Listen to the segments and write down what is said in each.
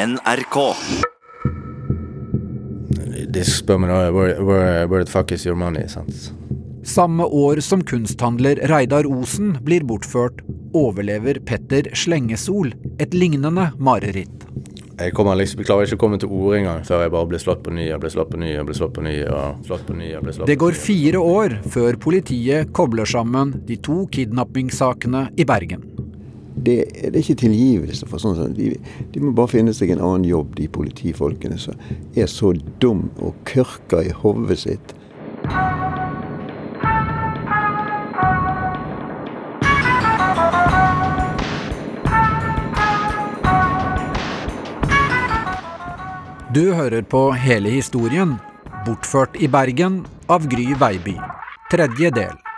NRK. De spør meg where, where, where the fuck is your money? sant? Samme år som kunsthandler Reidar Osen blir bortført, overlever Petter Slengesol et lignende mareritt. Jeg, kommer liksom, jeg klarer ikke å komme til ord engang før jeg bare blir slått på ny og blir slått på ny og blir slått på ny. og slått på ny og blir slått Det går fire år før politiet kobler sammen de to kidnappingssakene i Bergen. Det, det er ikke tilgivelse for sånn. De, de må bare finne seg en annen jobb, de politifolkene som er så dum og kørker i hodet sitt. Du hører på hele historien, bortført i Bergen av Gry Veiby. Tredje del.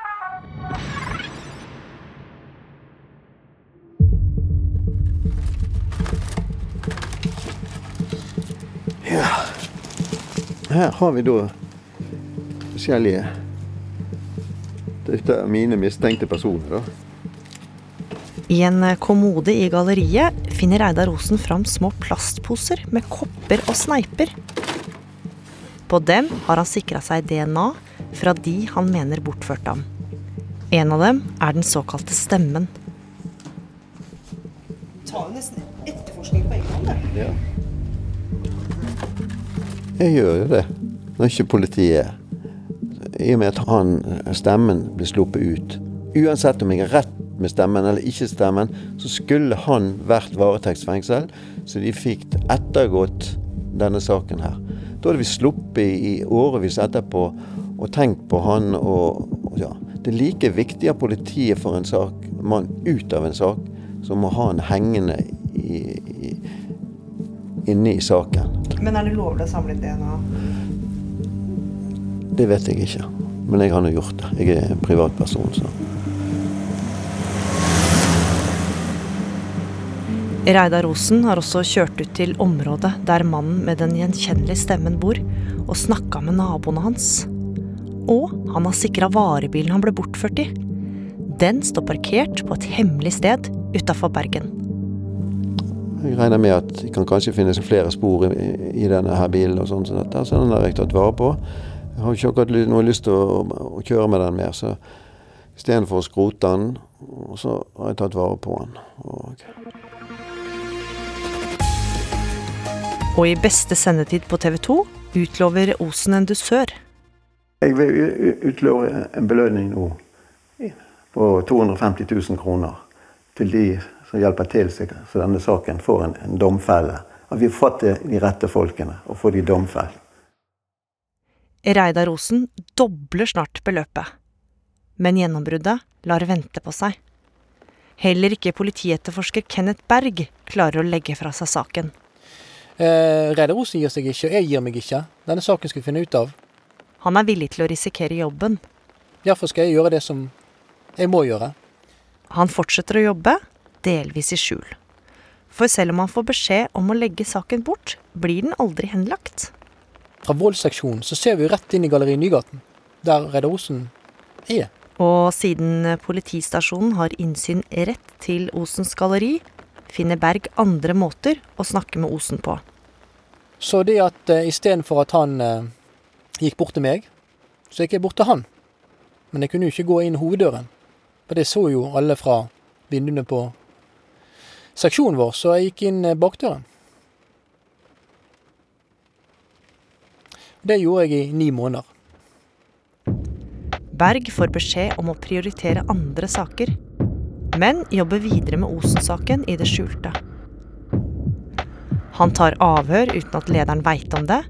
Her har vi da forskjellige Dette er mine mistenkte personer, da. I en kommode i galleriet finner Reidar Osen fram små plastposer med kopper og sneiper. På dem har han sikra seg DNA fra de han mener bortførte ham. En av dem er den såkalte stemmen. jo nesten etterforskning på egen hånd. det. Ja. Jeg gjør jo det, når ikke politiet. I og med at han, stemmen blir sluppet ut. Uansett om jeg har rett med stemmen eller ikke stemmen, så skulle han vært varetektsfengsel, så de fikk ettergått denne saken her. Da hadde vi sluppet i årevis etterpå og tenkt på han og, ja. Det er like viktig av politiet for en sak, mann ut av en sak, som å ha han hengende i, inne i saken. Men er det lovlig å samle inn DNA? Det vet jeg ikke. Men jeg har nå gjort det. Jeg er en privatperson, så. Reidar Osen har også kjørt ut til området der mannen med den gjenkjennelige stemmen bor, og snakka med naboene hans. Og han har sikra varebilen han ble bortført i. Den står parkert på et hemmelig sted utafor Bergen. Jeg regner med at det kan kanskje finnes flere spor i, i denne her bilen, og sånn som dette, så den har jeg tatt vare på. Jeg har ikke akkurat noe lyst til å, å kjøre med den mer, så istedenfor å skrote den, så har jeg tatt vare på den. Og Og i beste sendetid på TV 2 utlover Osen en dusør. jeg vil utlove en belønning nå på 250 000 kroner til de som hjelper til så så denne saken får en, en domfelle. At vi får fatt de rette folkene og får de domfelt. Reidar Osen dobler snart beløpet. Men gjennombruddet lar vente på seg. Heller ikke politietterforsker Kenneth Berg klarer å legge fra seg saken. Eh, Reidar Osen gir seg ikke, og jeg gir meg ikke. Denne saken skal vi finne ut av. Han er villig til å risikere jobben. Derfor skal jeg gjøre det som jeg må gjøre. Han fortsetter å jobbe, delvis i skjul. For selv om han får beskjed om å legge saken bort, blir den aldri henlagt. Fra voldsseksjonen så ser vi rett inn i Galleri Nygaten, der Reidar Osen er. Og siden politistasjonen har innsyn rett til Osens galleri, finner Berg andre måter å snakke med Osen på. Så det at uh, istedenfor at han uh, gikk bort til meg, så gikk jeg bort til han. Men jeg kunne jo ikke gå inn hoveddøren, for det så jo alle fra vinduene på seksjonen vår, så jeg gikk inn eh, bakdøren. Det gjorde jeg i ni måneder. Berg får beskjed om å prioritere andre saker, men jobber videre med Osen-saken i det skjulte. Han tar avhør uten at lederen veit om det,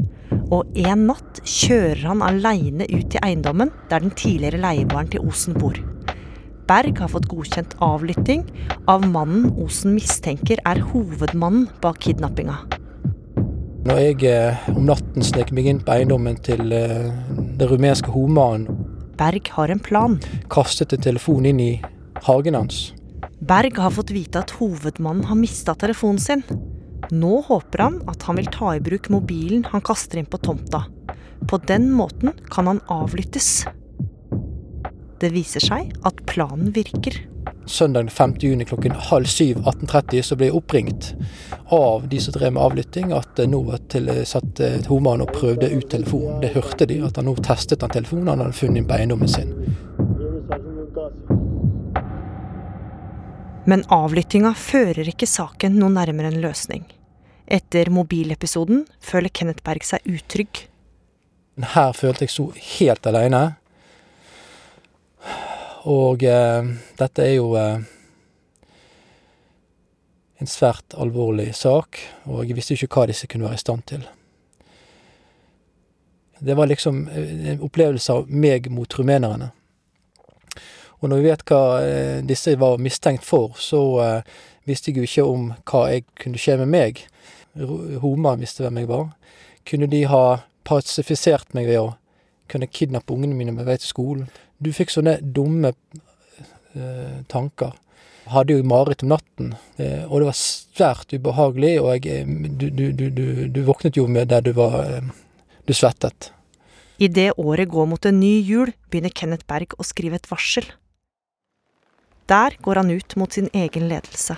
og en natt kjører han aleine ut til eiendommen der den tidligere leieboeren til Osen bor. Berg har fått godkjent avlytting av mannen Osen mistenker er hovedmannen bak kidnappinga. Når jeg eh, om natten snek meg inn på eiendommen til eh, den rumenske hovedmannen, Berg har en plan. kastet en telefon inn i hagen hans. Berg har fått vite at hovedmannen har mista telefonen sin. Nå håper han at han vil ta i bruk mobilen han kaster inn på tomta. På den måten kan han avlyttes. Det viser seg at planen virker. Søndag 5. juni klokken halv syv 18.30 så ble jeg oppringt av de som drev med avlytting, at nå til, satt Homan og prøvde ut telefonen. Det hørte de, at han nå testet den telefonen han hadde funnet på eiendommen sin. Men avlyttinga fører ikke saken noe nærmere en løsning. Etter mobilepisoden føler Kenneth Berg seg utrygg. Her følte jeg så helt aleine. Og eh, dette er jo eh, en svært alvorlig sak, og jeg visste ikke hva disse kunne være i stand til. Det var liksom en opplevelse av meg mot rumenerne. Og når vi vet hva eh, disse var mistenkt for, så eh, visste jeg jo ikke om hva jeg kunne skje med meg. Homa visste hvem jeg var. Kunne de ha pasifisert meg ved å kunne kidnappe ungene mine med vei til skolen? Du fikk sånne dumme eh, tanker. Hadde jo mareritt om natten, eh, og det var svært ubehagelig, og jeg, eh, du, du, du, du, våknet jo med der du var Du svettet. Idet året går mot en ny jul, begynner Kenneth Berg å skrive et varsel. Der går han ut mot sin egen ledelse.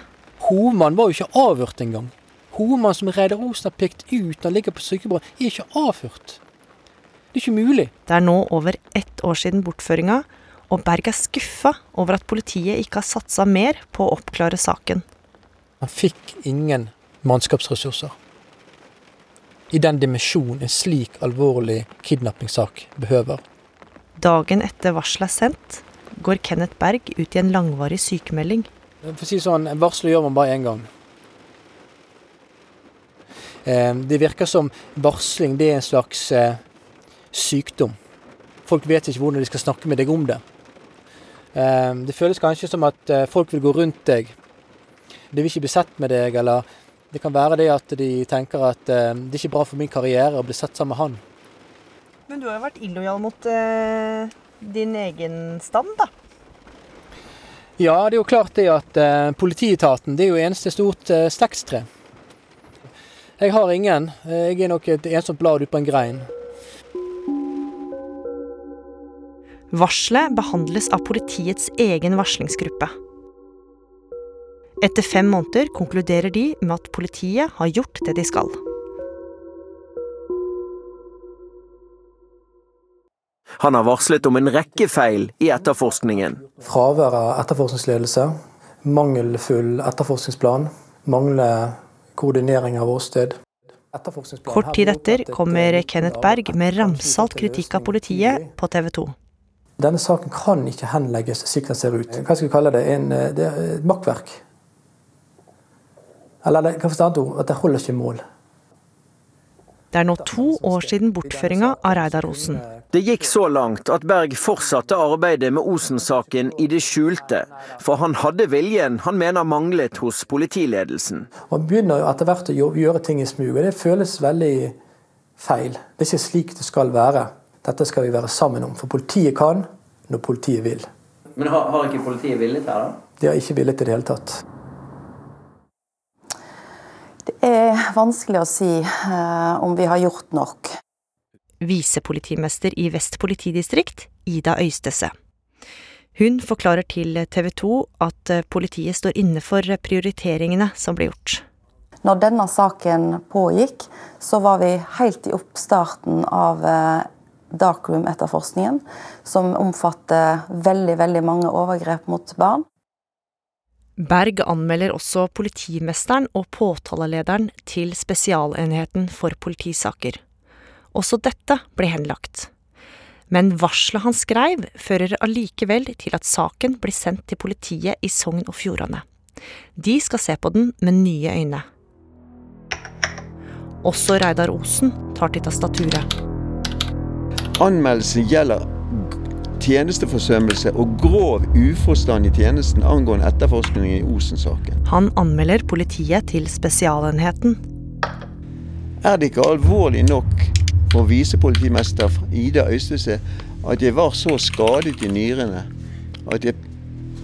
Hovmann var jo ikke avhørt engang. Hovmann som Reidar Osen har pekt ut når han ligger på sykebordet, er ikke avhørt. Det er ikke mulig. Det er nå over ett år siden bortføringa, og Berg er skuffa over at politiet ikke har satsa mer på å oppklare saken. Han fikk ingen mannskapsressurser. I den dimensjon en slik alvorlig kidnappingssak behøver. Dagen etter varselet er sendt, går Kenneth Berg ut i en langvarig sykemelding. For å si sånn, Varsler gjør man bare én gang. Eh, det virker som varsling det er en slags eh, sykdom. Folk vet ikke hvordan de skal snakke med deg om det. Ehm, det føles kanskje som at eh, folk vil gå rundt deg. De vil ikke bli sett med deg, eller det kan være det at de tenker at eh, det er ikke bra for min karriere å bli sett sammen med han. Men du har jo vært illojal mot uh, din egen stand, da? Ja, det er jo klart det at politietaten det er jo eneste stort stekstre. Jeg har ingen. Jeg er nok et ensomt blad ute på en grein. Varselet behandles av politiets egen varslingsgruppe. Etter fem måneder konkluderer de med at politiet har gjort det de skal. Han har varslet om en rekke feil i etterforskningen. Fravær av etterforskningsledelse, mangelfull etterforskningsplan, mangler koordinering av åsted. Kort tid etter kommer Kenneth Berg med ramsalt kritikk av politiet på TV 2. Denne saken kan ikke henlegges slik den ser ut. Hva skal vi kalle det? En, eh, det er et makkverk. Eller hva forstår ord? At det holder ikke mål. Det er nå to år siden bortføringa av Reidar Osen. Det gikk så langt at Berg fortsatte arbeidet med Osen-saken i det skjulte, for han hadde viljen han mener manglet hos politiledelsen. Man begynner etter hvert å gjøre ting i smug, og det føles veldig feil. Det er ikke slik det skal være. Dette skal vi være sammen om, for politiet kan når politiet vil. Men har, har ikke politiet villet her, da? De har ikke villet i det hele tatt. Det er vanskelig å si uh, om vi har gjort nok. Visepolitimester i Vest politidistrikt, Ida Øystese. Hun forklarer til TV 2 at eh, politiet står inne for prioriteringene som ble gjort. Når denne saken pågikk, så var vi helt i oppstarten av uh, darkroom-etterforskningen, som omfatter veldig, veldig mange overgrep mot barn. Berg anmelder også politimesteren og påtalelederen til Spesialenheten for politisaker. Også dette ble henlagt. Men varselet han skrev, fører allikevel til at saken blir sendt til politiet i Sogn og Fjordane. De skal se på den med nye øyne. Også Reidar Osen tar til tastaturet. Anmeldelsen gjelder tjenesteforsømmelse og grov uforstand i tjenesten angående etterforskningen i Osen-saken. Han anmelder politiet til Spesialenheten. Er det ikke alvorlig nok for visepolitimester Ida Øystese at jeg var så skadet i nyrene at jeg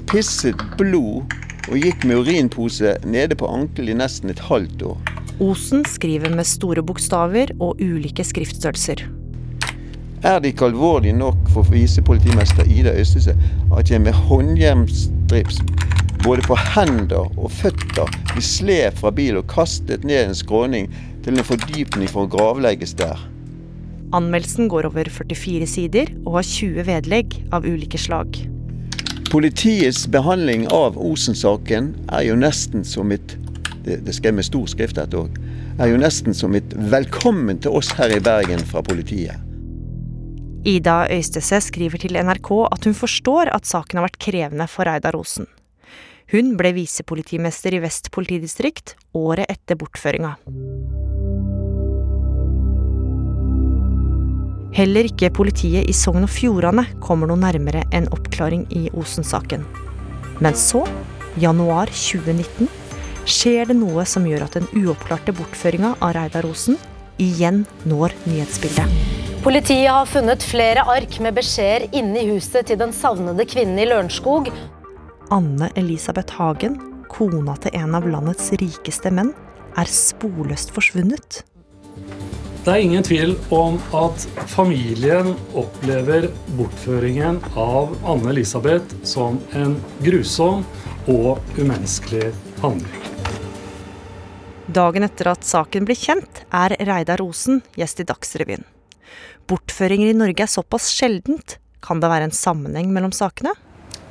pisset blod og gikk med urinpose nede på ankelen i nesten et halvt år? Osen skriver med store bokstaver og ulike skriftstørrelser. Er det ikke alvorlig nok for visepolitimester Ida Østese at jeg med håndjernstrips både på hender og føtter, bli slept fra bil og kastet ned en skråning til en fordypning for å gravlegges der. Anmeldelsen går over 44 sider og har 20 vedlegg av ulike slag. Politiets behandling av Osen-saken er jo nesten som et det, det skrev med stor skrift dette òg, er jo nesten som et velkommen til oss her i Bergen fra politiet. Ida Øystese skriver til NRK at hun forstår at saken har vært krevende for Reidar Osen. Hun ble visepolitimester i Vest politidistrikt året etter bortføringa. Heller ikke politiet i Sogn og Fjordane kommer noe nærmere en oppklaring i Osen-saken. Men så, januar 2019, skjer det noe som gjør at den uoppklarte bortføringa av Reidar Osen igjen når nyhetsbildet. Politiet har funnet flere ark med beskjeder inne i huset til den savnede kvinnen i Lørenskog. Anne Elisabeth Hagen, kona til en av landets rikeste menn, er sporløst forsvunnet. Det er ingen tvil om at familien opplever bortføringen av Anne Elisabeth som en grusom og umenneskelig handling. Dagen etter at saken blir kjent, er Reidar Osen gjest i Dagsrevyen. Bortføringer i Norge er såpass sjeldent. Kan det være en sammenheng mellom sakene?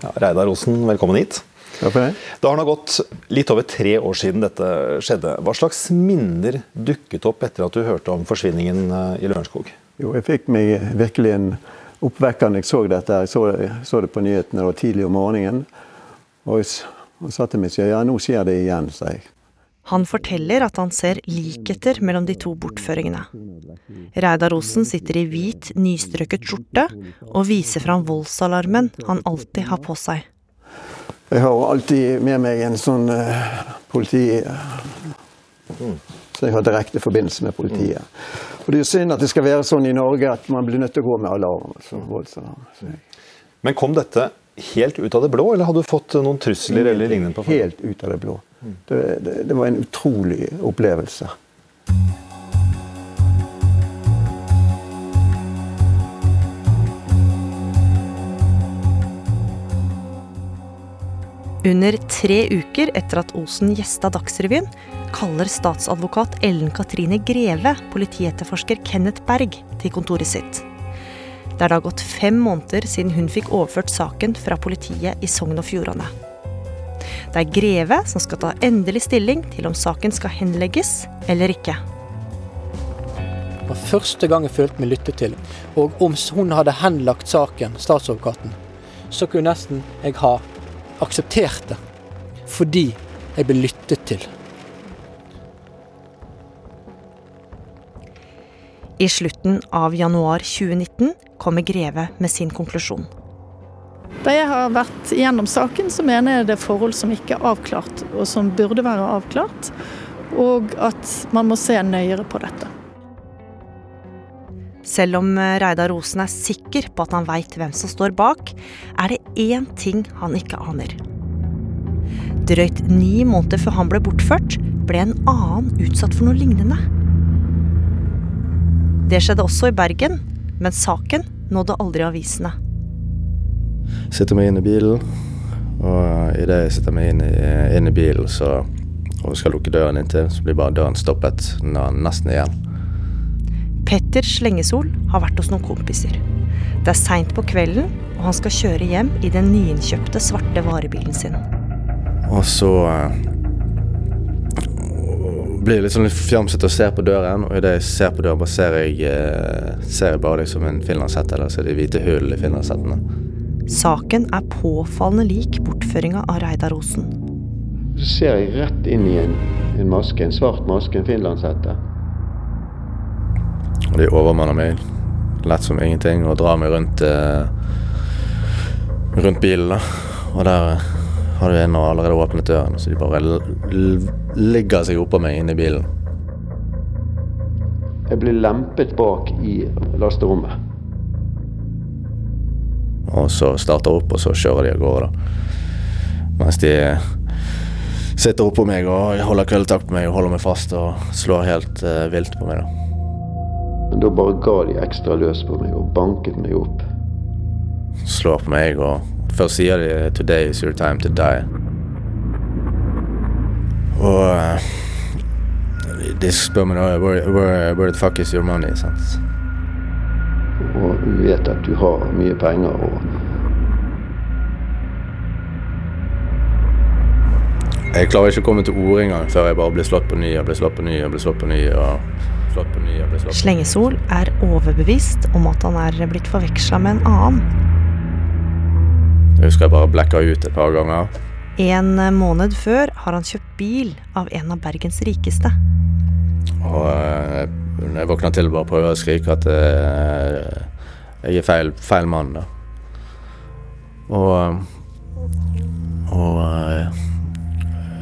Ja, Reidar Osen, velkommen hit. Ja, det. det har nå gått litt over tre år siden dette skjedde. Hva slags minner dukket opp etter at du hørte om forsvinningen eh, i Lørenskog? Jo, jeg fikk meg virkelig en oppvekker når jeg så dette. Jeg så, så det på nyhetene tidlig om morgenen. Og og sa til meg selv ja, nå skjer det igjen, sa jeg. Han forteller at han ser likheter mellom de to bortføringene. Reidar Osen sitter i hvit, nystrøket skjorte og viser fram voldsalarmen han alltid har på seg. Jeg har alltid med meg en sånn uh, politi... Så jeg har direkte forbindelse med politiet. Og Det er synd at det skal være sånn i Norge at man blir nødt til å gå med alarm. Altså, voldsalarm. Men kom dette helt ut av det blå, eller hadde du fått noen trusler eller lignende? på Helt ut av det blå. Det, det, det var en utrolig opplevelse. Under tre uker etter at Osen gjesta Dagsrevyen, kaller statsadvokat Ellen Katrine Greve politietterforsker Kenneth Berg til kontoret sitt. Det er da gått fem måneder siden hun fikk overført saken fra politiet i Sogn og Fjordane. Det er Greve som skal ta endelig stilling til om saken skal henlegges eller ikke. Det var første gang jeg følte meg lyttet til. Og om hun hadde henlagt saken, statsadvokaten, så kunne nesten jeg ha akseptert det. Fordi jeg ble lyttet til. I slutten av januar 2019 kommer Greve med sin konklusjon. Da jeg har vært gjennom saken, så mener jeg det er forhold som ikke er avklart, og som burde være avklart. Og at man må se nøyere på dette. Selv om Reidar Osen er sikker på at han veit hvem som står bak, er det én ting han ikke aner. Drøyt ni måneder før han ble bortført, ble en annen utsatt for noe lignende. Det skjedde også i Bergen, men saken nådde aldri avisene. Sitter meg inn i bilen, og idet jeg sitter meg inn i, inn i bilen så, og skal lukke døren inntil, så blir bare døren stoppet nesten igjen. Petter Slengesol har vært hos noen kompiser. Det er seint på kvelden, og han skal kjøre hjem i den nyinnkjøpte svarte varebilen sin. Og så blir litt sånn litt fjamsete og ser på døren, og idet jeg ser på døren, bare ser jeg, eh, ser jeg bare liksom en finlandshette, eller så er det hvite hull i finlandshettene. Saken er påfallende lik bortføringa av Reidar Osen. Så ser jeg rett inn i en, en maske, en svart maske, en finlandshette. De overmanner meg lett som ingenting og drar meg rundt, eh, rundt bilen. da. Og der har du en og allerede åpnet døren, så de bare ligger seg oppå meg inne i bilen. Jeg blir lempet bak i lasterommet. Og så starter opp, og så kjører de av gårde. Mens de sitter oppå meg og holder kølltakt på meg og holder meg fast og slår helt uh, vilt på meg. da. Men da bare ga de ekstra løs på meg og banket meg opp. Slår på meg og Først sier de 'today is your time to die'. Og eh, de spør meg da where, where, where the fuck is your money? sant? Og du vet at du har mye penger. og Jeg klarer ikke å komme til orde engang før jeg bare blir slått på ny og blir slått på ny og blir slått på ny. og slått på ny og blir slått på ny. Slengesol er overbevist om at han er blitt forveksla med en annen. Jeg husker jeg bare blacka ut et par ganger. En måned før har han kjøpt bil av en av Bergens rikeste. Og eh, når jeg våkner til, bare prøver å skrike at eh, jeg er feil, feil mann. da. Og, og eh,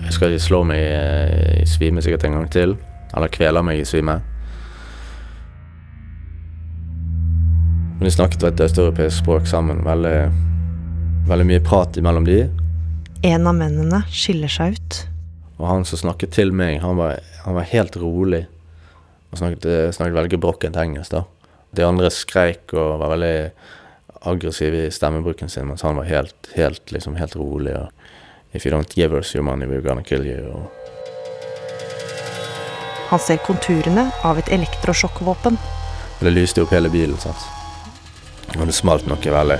jeg skal ikke slå meg i, i svime sikkert en gang til. Eller kvele meg i svime. Men de snakket et østeuropeisk språk sammen. Veldig, veldig mye prat imellom de. En av mennene skiller seg ut. Og han som snakket til meg, han var, han var helt rolig. Og snakket, eh, snakket veldig gebrokkent engelsk, da. De andre skreik og var veldig aggressive i stemmebruken sin, mens han var helt, helt, liksom, helt rolig. Og If you don't give us your money, we're gonna kill you. Og Han ser konturene av et elektrosjokkvåpen. det lyste opp hele bilen, sant. Og det smalt noe veldig.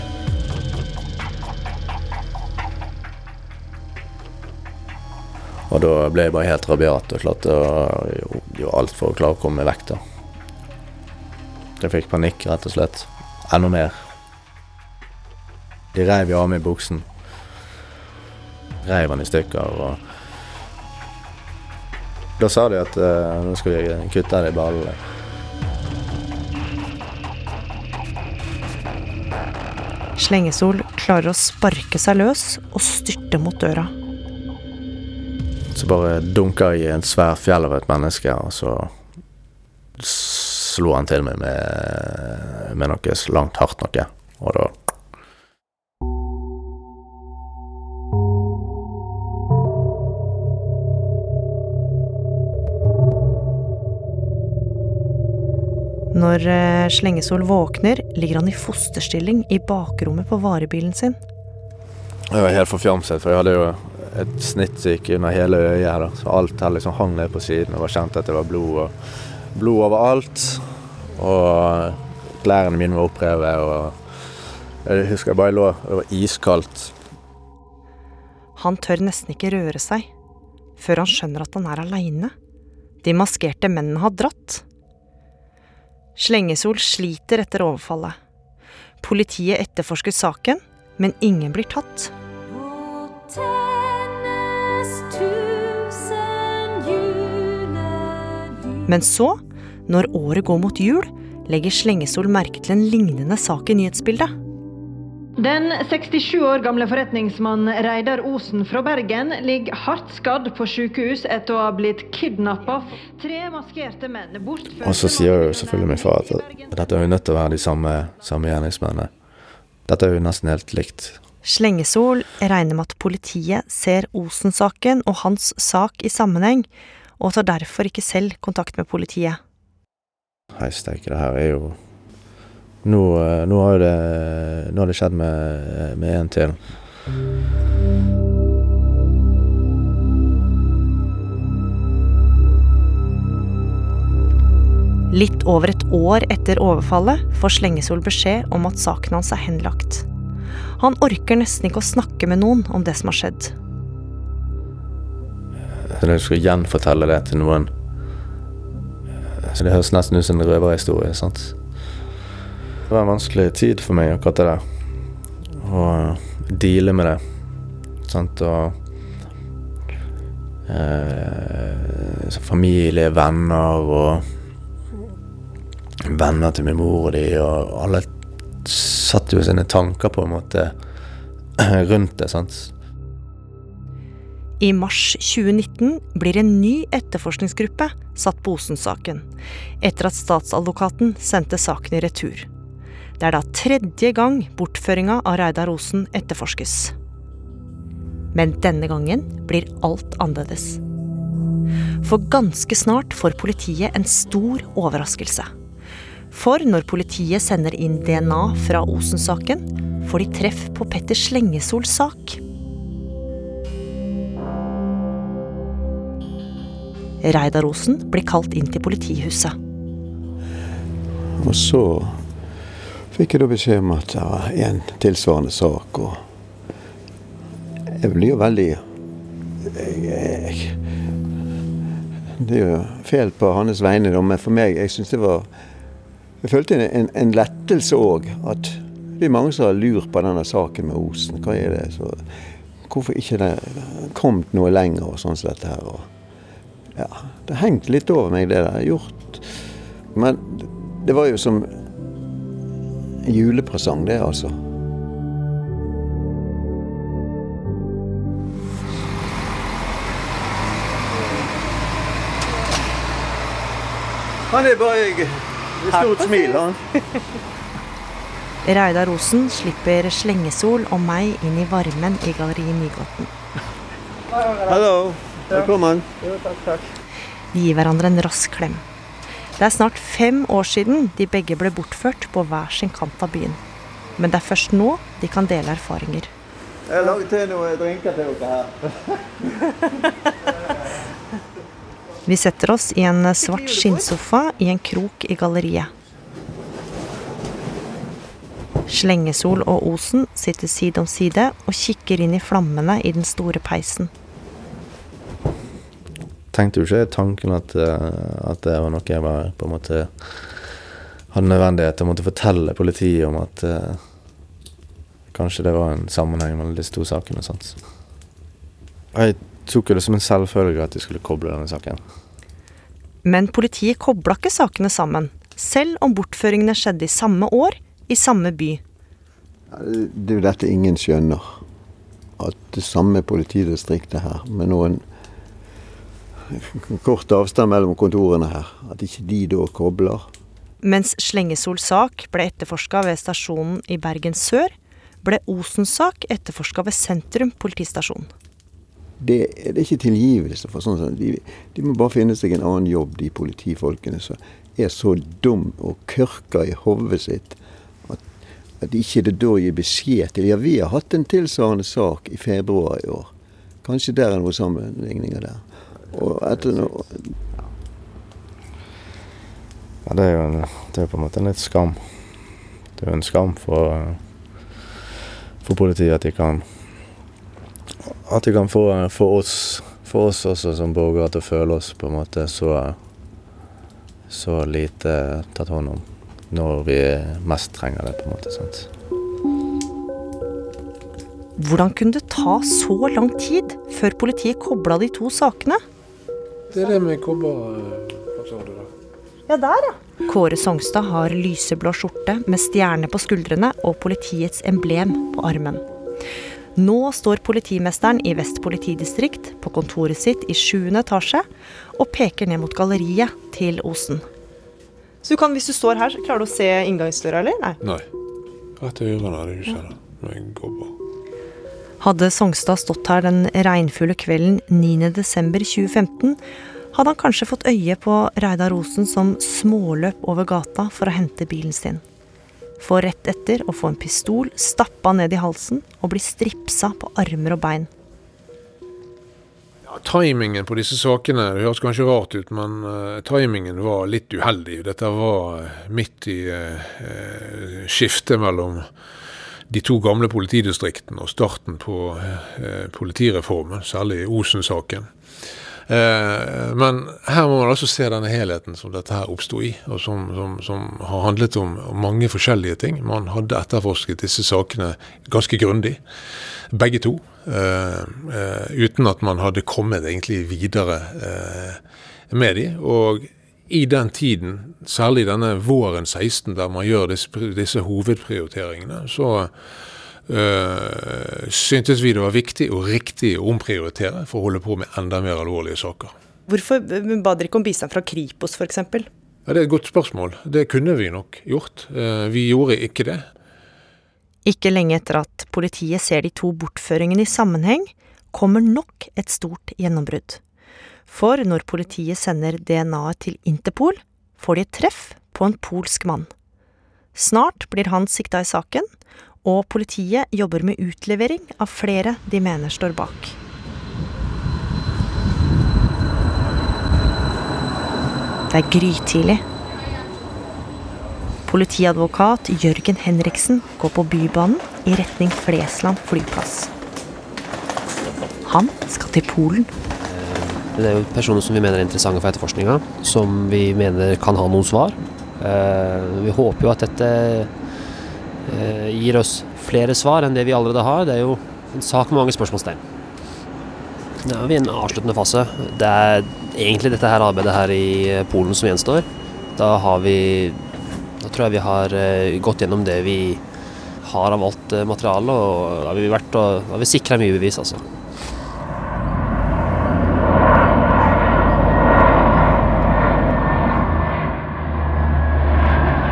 Og da ble jeg bare helt rabiat og klarte å gjøre alt for å klare å komme meg vekk, da. Jeg fikk panikk, rett og slett. Enda mer. De reiv jo av meg buksen. Reiv den i stykker og Da sa de at uh, nå skal vi kutte deg i ballene. Slengesol klarer å sparke seg løs og styrte mot døra. Så bare dunka jeg i en svær fjell av et menneske, og så slo han til meg med, med noe langt, hardt noe. Og da Når eh, Slengesol våkner, ligger han i fosterstilling i bakrommet på varebilen sin. Jeg var helt forfjamset, for jeg hadde jo et snitt som gikk under hele øyet. Da. Så alt her liksom hang ned på siden. og var kjent at det var blod, og, blod overalt. Og klærne mine var opprevet. Og jeg husker jeg bare lå Det var iskaldt. Han tør nesten ikke røre seg, før han skjønner at han er aleine. De maskerte mennene har dratt. Slengesol sliter etter overfallet. Politiet etterforsker saken, men ingen blir tatt. Men så, når året går mot jul, legger Slengesol merke til en lignende sak i nyhetsbildet. Den 67 år gamle forretningsmannen Reidar Osen fra Bergen ligger hardt skadd på sykehus etter å ha blitt kidnappa. Tre maskerte menn bortført Og så sier jo selvfølgelig min far at dette er jo nødt til å være de samme, samme gjerningsmennene. Dette er jo nesten helt likt. Slengesol regner med at politiet ser Osen-saken og hans sak i sammenheng, og tar derfor ikke selv kontakt med politiet. Hei steike, det her er jo Nå, eh, nå har det, nå har det skjedd med, med en til. Litt over et år etter overfallet får Slengesol beskjed om at saken hans er henlagt. Han orker nesten ikke å snakke med noen om det som har skjedd. Så jeg skal gjenfortelle det til noen Så det høres nesten ut som en røverhistorie. sant? Det var en vanskelig tid for meg, akkurat det der. Å deale med det. Sant, og eh, Familie, venner og venner til min mor og de, og alle satte jo sine tanker på en måte rundt det. sant? I mars 2019 blir en ny etterforskningsgruppe satt på Osen-saken, etter at statsadvokaten sendte saken i retur. Det er da tredje gang bortføringa av Reidar Osen etterforskes. Men denne gangen blir alt annerledes. For ganske snart får politiet en stor overraskelse. For når politiet sender inn DNA fra Osen-saken, får de treff på Petter Slengesols sak. Reidar Osen blir kalt inn til politihuset. Og så fikk jeg da beskjed om at det var en tilsvarende sak. Og jeg blir jo veldig jeg, Det er jo feil på hans vegne, men for meg jeg synes det var Jeg følte en, en lettelse òg. At det er mange som har lurt på denne saken med Osen. Hva er det? Så, hvorfor ikke det kommet noe lenger og sånn som dette her. Og, ja, det har hengt litt over meg, det der. gjort. Men det var jo som en julepresang, det, altså. Han er bare jeg. Et stort smil, han. Reidar Osen slipper Slengesol og meg inn i varmen i Galleriet Nygåten. Hallo. Velkommen. Jo, takk, takk. De gir hverandre en rask klem. Det er snart fem år siden de begge ble bortført på hver sin kant av byen. Men det er først nå de kan dele erfaringer. Jeg har laget til noen drinker til dere her. Vi setter oss i en svart skinnsofa i en krok i galleriet. Slengesol og Osen sitter side om side og kikker inn i flammene i den store peisen. Tenkte jo ikke tanken at, eh, at det var noe jeg var på en måte hadde nødvendighet til å måtte fortelle politiet om at uh, kanskje det var en sammenheng mellom disse to sakene. og sånt. Jeg tok jo det som en selvfølge at de skulle koble denne saken. Men politiet kobla ikke sakene sammen, selv om bortføringene skjedde i samme år, i samme by. Det er jo dette ingen skjønner. At det samme politidistriktet her, med noen kort avstand mellom kontorene her, at ikke de da kobler. Mens Slengesols sak ble etterforska ved stasjonen i Bergen sør, ble Osens sak etterforska ved Sentrum politistasjon. Det, det er ikke tilgivelse for sånn. De, de må bare finne seg en annen jobb, de politifolkene som er så dum og kørker i hodet sitt at, at ikke det da gir beskjed til Ja, vi har hatt en tilsvarende sak i februar i år. Kanskje der er noen sammenligninger der. Og etter noe Ja, det er jo en, det er på en måte en litt skam. Det er jo en skam for, for politiet at de kan At de kan få, få, oss, for oss også som borgere til å føle oss på en måte så, så lite tatt hånd om når vi mest trenger det, på en måte. sant? Hvordan kunne det ta så lang tid før politiet kobla de to sakene? Det er det med kobber... Hva sa du da? Ja, der, ja. Kåre Songstad har lyseblå skjorte med stjerne på skuldrene og politiets emblem på armen. Nå står politimesteren i Vest politidistrikt på kontoret sitt i 7. etasje og peker ned mot galleriet til Osen. Så du kan, hvis du står her, så klarer du å se inngangsdøra, eller? Nei. Nei. Rett i ørene av det huset der. Med en kobber. Hadde Songstad stått her den regnfulle kvelden 9.12.2015, hadde han kanskje fått øye på Reidar Osen som småløp over gata for å hente bilen sin. For rett etter å få en pistol stappa ned i halsen og bli stripsa på armer og bein. Ja, timingen på disse sakene, det høres kanskje rart ut, men uh, timingen var litt uheldig. Dette var uh, midt i uh, skiftet mellom de to gamle politidistriktene og starten på politireformen, særlig Osen-saken. Men her må man altså se denne helheten som dette her oppsto i, og som, som, som, har handlet om mange forskjellige ting. Man hadde etterforsket disse sakene ganske grundig, begge to. Uh, uten at man hadde kommet egentlig videre med de. Og i den tiden, særlig denne våren 16, der man gjør disse, disse hovedprioriteringene, så syntes vi det var viktig og riktig å omprioritere for å holde på med enda mer alvorlige saker. Hvorfor ba dere ikke om bistand fra Kripos f.eks.? Ja, det er et godt spørsmål. Det kunne vi nok gjort. Vi gjorde ikke det. Ikke lenge etter at politiet ser de to bortføringene i sammenheng, kommer nok et stort gjennombrudd. For når politiet sender DNA-et til Interpol, får de et treff på en polsk mann. Snart blir han sikta i saken, og politiet jobber med utlevering av flere de mener står bak. Det er grytidlig. Politiadvokat Jørgen Henriksen går på Bybanen i retning Flesland flyplass. Han skal til Polen. Det er jo personer som vi mener er interessante for etterforskninga, som vi mener kan ha noen svar. Eh, vi håper jo at dette eh, gir oss flere svar enn det vi allerede har. Det er jo en sak med mange spørsmålstegn. Nå er vi i en avsluttende fase. Det er egentlig dette her arbeidet her i Polen som gjenstår. Da har vi Da tror jeg vi har eh, gått gjennom det vi har av alt materialet, og da har vi vært vi sikra mye bevis, altså.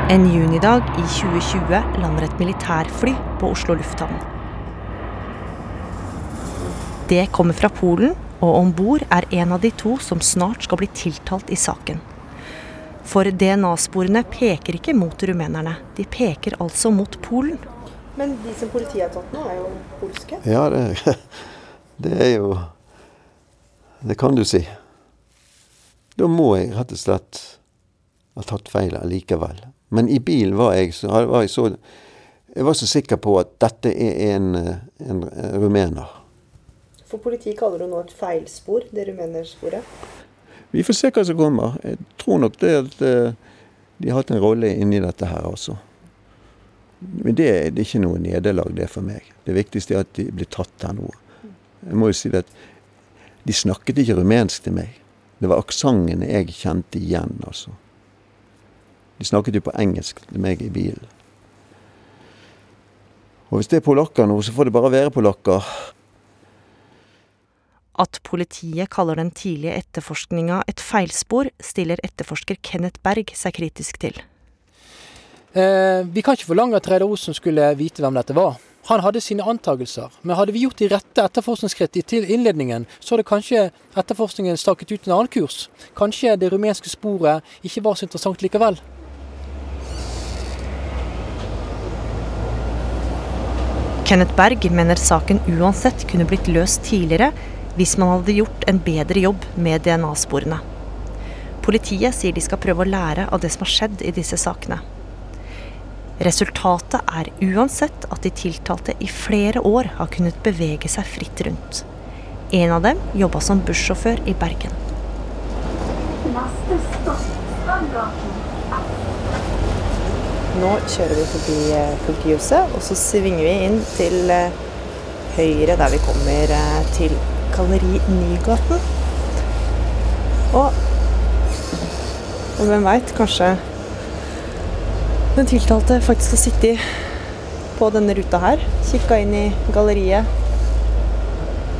En junidag i 2020 lander et militærfly på Oslo lufthavn. Det kommer fra Polen, og om bord er en av de to som snart skal bli tiltalt i saken. For DNA-sporene peker ikke mot rumenerne, de peker altså mot Polen. Men de som politiet har tatt nå, er jo polske? Ja, det, det er jo Det kan du si. Da må jeg rett og slett ha tatt feil allikevel. Men i bilen var jeg, så, var jeg, så, jeg var så sikker på at dette er en, en rumener. For politiet kaller det nå et feilspor, det rumenersporet? Vi får se hva som kommer. Jeg tror nok det at de har hatt en rolle inni dette her også. Men det, det er ikke noe nederlag, det for meg. Det viktigste er at de blir tatt her nå. Jeg må jo si at de snakket ikke rumensk til meg. Det var aksentene jeg kjente igjen, altså. De snakket jo på engelsk til meg i bilen. Og hvis det er polakker nå, så får det bare være polakker. At politiet kaller den tidlige etterforskninga et feilspor, stiller etterforsker Kenneth Berg seg kritisk til. Eh, vi kan ikke forlange at Reidar Osen skulle vite hvem dette var. Han hadde sine antakelser, men hadde vi gjort de rette etterforskningsskritt til innledningen, så hadde kanskje etterforskningen staket ut en annen kurs. Kanskje det rumenske sporet ikke var så interessant likevel. Kenneth Berg mener saken uansett kunne blitt løst tidligere hvis man hadde gjort en bedre jobb med DNA-sporene. Politiet sier de skal prøve å lære av det som har skjedd i disse sakene. Resultatet er uansett at de tiltalte i flere år har kunnet bevege seg fritt rundt. En av dem jobba som bussjåfør i Bergen. Neste stopp. Nå kjører vi forbi eh, politihuset, og så svinger vi inn til eh, høyre der vi kommer eh, til Galleri Nygaten. Og, og hvem veit, kanskje den tiltalte faktisk har sittet på denne ruta her. Kikka inn i galleriet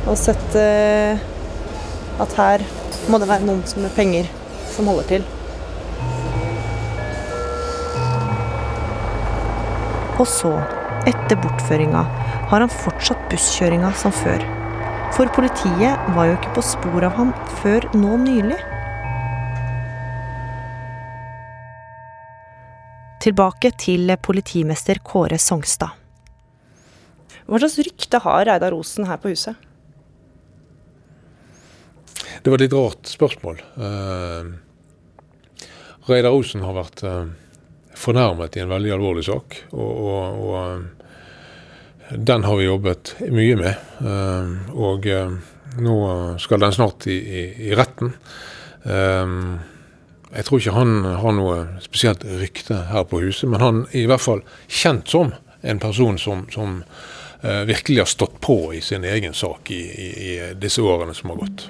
og sett at her må det være noen som med penger som holder til. Og så, etter bortføringa, har han fortsatt busskjøringa som før. For politiet var jo ikke på spor av ham før nå nylig. Tilbake til politimester Kåre Songstad. Hva slags rykte har Reidar Osen her på huset? Det var et litt rart spørsmål. Uh, Reidar Osen har vært uh, fornærmet i en veldig alvorlig sak. Og, og, og den har vi jobbet mye med. Uh, og nå skal den snart i, i, i retten. Jeg tror ikke han har noe spesielt rykte her på huset, men han er i hvert fall kjent som en person som, som virkelig har stått på i sin egen sak i, i, disse årene som har gått.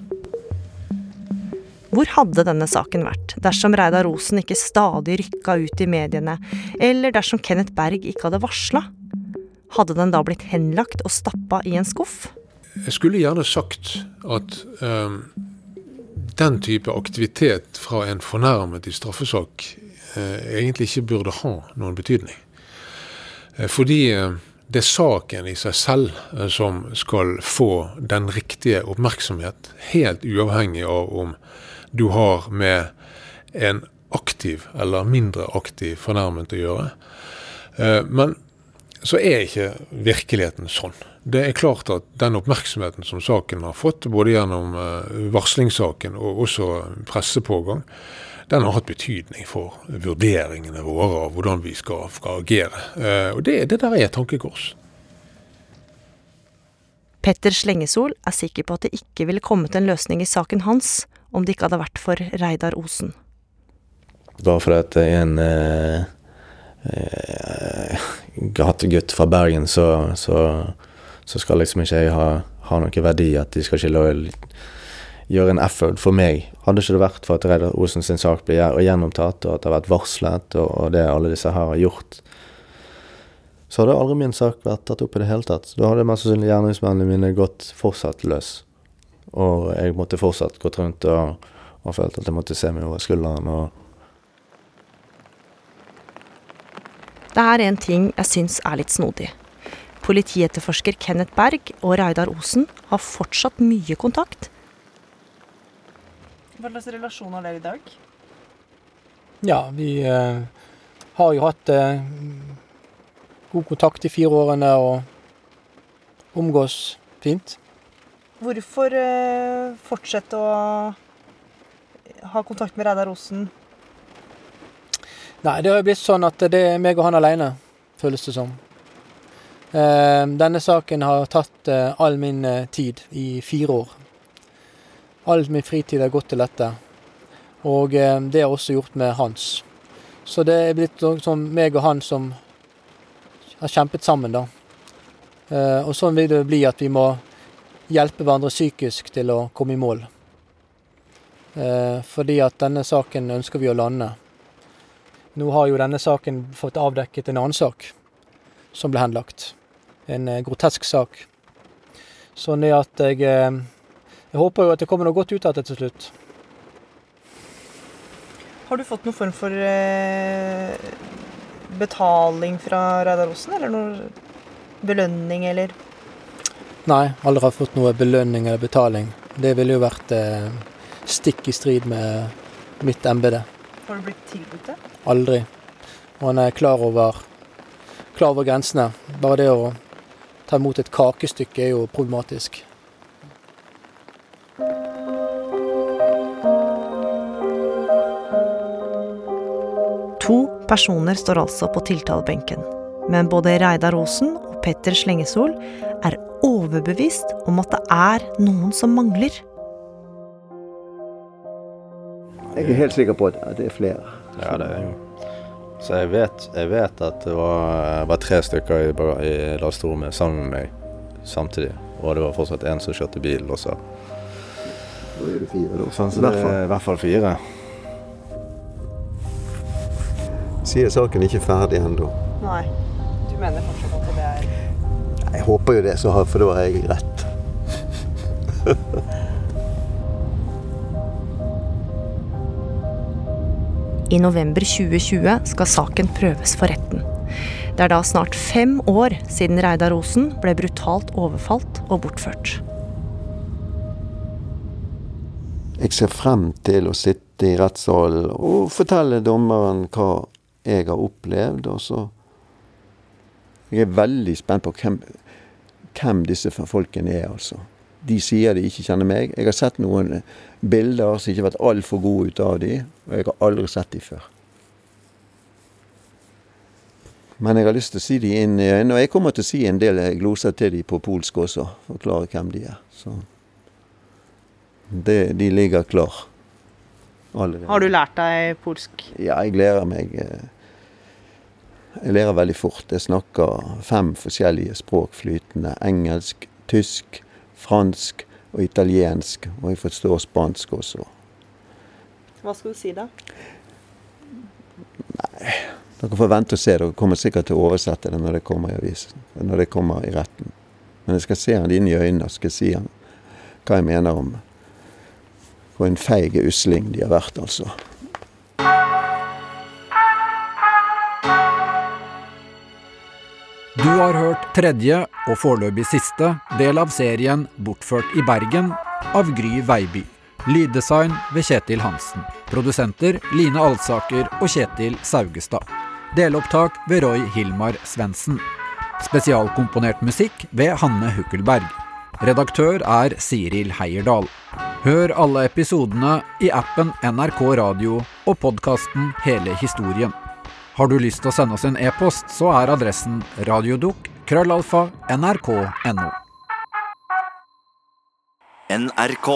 Hvor hadde denne saken vært dersom Reidar Rosen ikke stadig rykka ut i mediene, eller dersom Kenneth Berg ikke hadde varsla? Hadde den da blitt henlagt og stappa i en skuff? Jeg skulle gjerne sagt at um, den type aktivitet fra en fornærmet i straffesak uh, egentlig ikke burde ha noen betydning. Uh, fordi uh, det er saken i seg selv som skal få den riktige oppmerksomhet, helt uavhengig av om du har med en aktiv eller mindre aktiv fornærmet å gjøre. Eh, men så er ikke virkeligheten sånn. Det er klart at den oppmerksomheten som saken har fått, både gjennom uh, varslingssaken og også pressepågang, den har hatt betydning for vurderingene våre av hvordan vi skal, skal agere. Eh, og det, det der er et tankekors. Petter Slengesol er sikker på at det ikke ville kommet en løsning i saken hans om det ikke hadde vært for Reidar Osen. Bare fordi at er en eh, eh, gategutt fra Bergen, så, så, så, skal liksom ikke jeg ha, ha noen verdi. At de skal ikke gjøre en effort for meg. Hadde ikke det vært for at Reidar Osen sin sak ble gjennomtatt, og at det har vært varslet, og, og det alle disse her har gjort, så hadde aldri min sak vært tatt opp i det hele tatt. Da hadde mest sannsynlig gjerningsmennene mine gått fortsatt løs. Og jeg måtte fortsatt gått rundt og, og følte at jeg måtte se meg over skulderen. og Det er en ting jeg syns er litt snodig. Politietterforsker Kenneth Berg og Reidar Osen har fortsatt mye kontakt. Hva slags relasjon har dere i dag? Ja, vi eh, har jo hatt eh, god kontakt i fire årene og omgås fint. Hvorfor uh, fortsette å ha kontakt med Reidar Osen? Nei, det har jo blitt sånn at det er meg og han alene, føles det som. Uh, denne saken har tatt uh, all min tid i fire år. All min fritid har gått til dette. Og det har også gjort med hans. Så det er blitt sånn meg og han som har kjempet sammen, da. Eh, og sånn vil det bli at vi må hjelpe hverandre psykisk til å komme i mål. Eh, fordi at denne saken ønsker vi å lande. Nå har jo denne saken fått avdekket en annen sak som ble henlagt. En eh, grotesk sak. Sånn er at jeg, jeg håper jo at det kommer noe godt ut av det til slutt. Har du fått noen form for betaling fra Reidar Osen, eller noe belønning, eller? Nei, aldri har fått noe belønning eller betaling. Det ville jo vært eh, stikk i strid med mitt embete. Har du blitt tilbudt det? Aldri. Og han er klar over, klar over grensene. Bare det å ta imot et kakestykke er jo problematisk. To personer står altså på tiltalebenken. Men både Reidar Osen og Petter Slengesol er overbevist om at det er noen som mangler. Jeg er helt sikker på at det er flere. Ja, det er jo Så jeg vet, jeg vet at det var, var tre stykker i, i lasterommet sammen med meg samtidig. Og det var fortsatt én som kjørte bil også. Da er det fire, da. Sånn, så det er i hvert fall fire. sier saken ikke ferdig ennå. Nei. Du mener fortsatt at det er Jeg håper jo det, så for da har jeg rett. I november 2020 skal saken prøves for retten. Det er da snart fem år siden Reidar Osen ble brutalt overfalt og bortført. Jeg ser frem til å sitte i rettssalen og fortelle dommeren hva jeg har opplevd. Og så Jeg er veldig spent på hvem, hvem disse folkene er, altså. De sier de ikke kjenner meg. Jeg har sett noen bilder som ikke har vært altfor gode ut av de, og jeg har aldri sett de før. Men jeg har lyst til å si de inn i øynene, og jeg kommer til å si en del gloser til de på polsk også. Forklare hvem de er. Så det, de ligger klar. Allerede. Har du lært deg polsk? Ja, jeg lærer meg eh, jeg lærer veldig fort. Jeg snakker fem forskjellige språk flytende. Engelsk, tysk, fransk og italiensk. Og jeg forstår spansk også. Hva skal du si, da? Nei, dere får vente og se. Dere kommer sikkert til å oversette det når det kommer i avisen. Når det kommer i retten. Men jeg skal se han inn i øynene og skal si han hva jeg mener om hvor en feig usling de har vært, altså. Du har hørt tredje, og foreløpig siste, del av serien Bortført i Bergen av Gry Veiby. Lyddesign ved Kjetil Hansen. Produsenter Line Alsaker og Kjetil Saugestad. Delopptak ved Roy Hilmar Svendsen. Spesialkomponert musikk ved Hanne Hukkelberg. Redaktør er Siril Heierdal. Hør alle episodene i appen NRK Radio og podkasten Hele historien. Har du lyst til å sende oss en e-post, så er adressen krøllalfa nrk.no. NRK.